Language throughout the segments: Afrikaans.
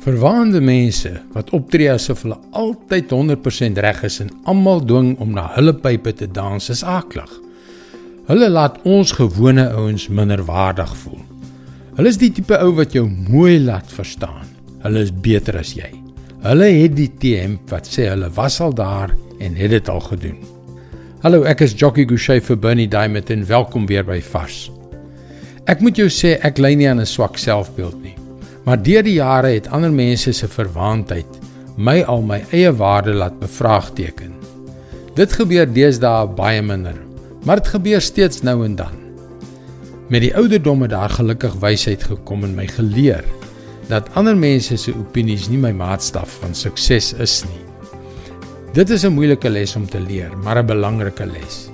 Verwaande mense wat optree asof hulle altyd 100% reg is en almal dwing om na hulle pype te dans is aaklig. Hulle laat ons gewone ouens minderwaardig voel. Hulle is die tipe ou wat jou mooi laat verstaan. Hulle is beter as jy. Hulle het die T-hemp wat sê hulle was al daar en het dit al gedoen. Hallo, ek is Jockey Gouchee vir Bernie Diamond en welkom weer by Vars. Ek moet jou sê ek ly nie aan 'n swak selfbeeld nie. Maar deur die jare het ander mense se verwaandheid my al my eie waarde laat bevraagteken. Dit gebeur deesdae baie minder, maar dit gebeur steeds nou en dan. Met die ouderdom het daar gelukkig wysheid gekom en my geleer dat ander mense se opinies nie my maatstaf van sukses is nie. Dit is 'n moeilike les om te leer, maar 'n belangrike les.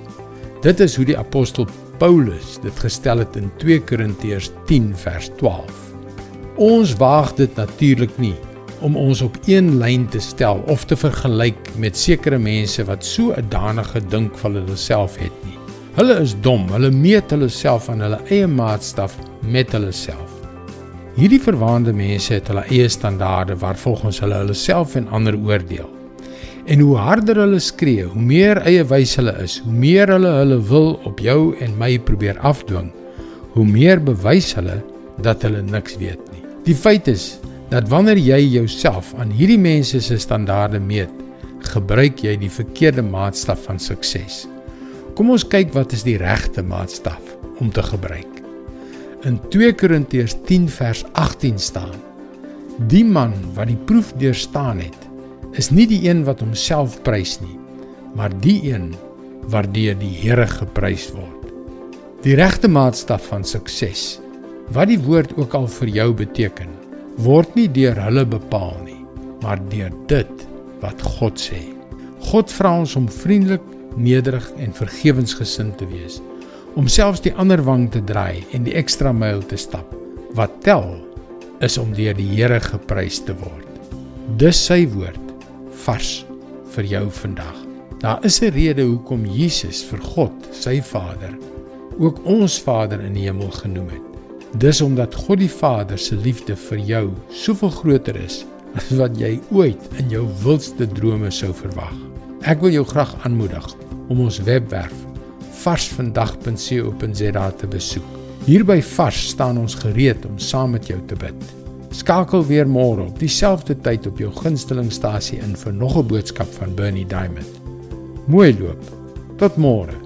Dit is hoe die apostel Paulus dit gestel het in 2 Korintiërs 10 vers 12. Ons waag dit natuurlik nie om ons op een lyn te stel of te vergelyk met sekere mense wat so 'n danige dink van hulle self het nie. Hulle is dom, hulle meet hulle self aan hulle eie maatstaf met hulle self. Hierdie verwaande mense het hulle eie standaarde waarvolgens hulle hulle self en ander oordeel. En hoe harder hulle skree, hoe meer eie wys hulle is, hoe meer hulle hulle wil op jou en my probeer afdwing, hoe meer bewys hulle dat hulle niks weet nie. Die feit is dat wanneer jy jouself aan hierdie mense se standaarde meet, gebruik jy die verkeerde maatstaf van sukses. Kom ons kyk wat is die regte maatstaf om te gebruik. In 2 Korintiërs 10 vers 18 staan: Die man wat die proef deurstaan het, is nie die een wat homself prys nie, maar die een waardeur die Here geprys word. Die regte maatstaf van sukses Wat die woord ook al vir jou beteken, word nie deur hulle bepaal nie, maar deur dit wat God sê. God vra ons om vriendelik, nederig en vergewensgesind te wees, om selfs die ander wang te draai en die ekstra myl te stap. Wat tel is om deur die Here geprys te word. Dis sy woord vars vir jou vandag. Daar is 'n rede hoekom Jesus vir God, sy Vader, ook ons Vader in die hemel genoem het. Dis omdat God die Vader se liefde vir jou soveel groter is as wat jy ooit in jou wildste drome sou verwag. Ek wil jou graag aanmoedig om ons webwerf varsvandag.co.za te besoek. Hier by Vars staan ons gereed om saam met jou te bid. Skakel weer môre op dieselfde tyd op jou gunstelingstasie in vir nog 'n boodskap van Bernie Diamond. Mooi loop. Tot môre.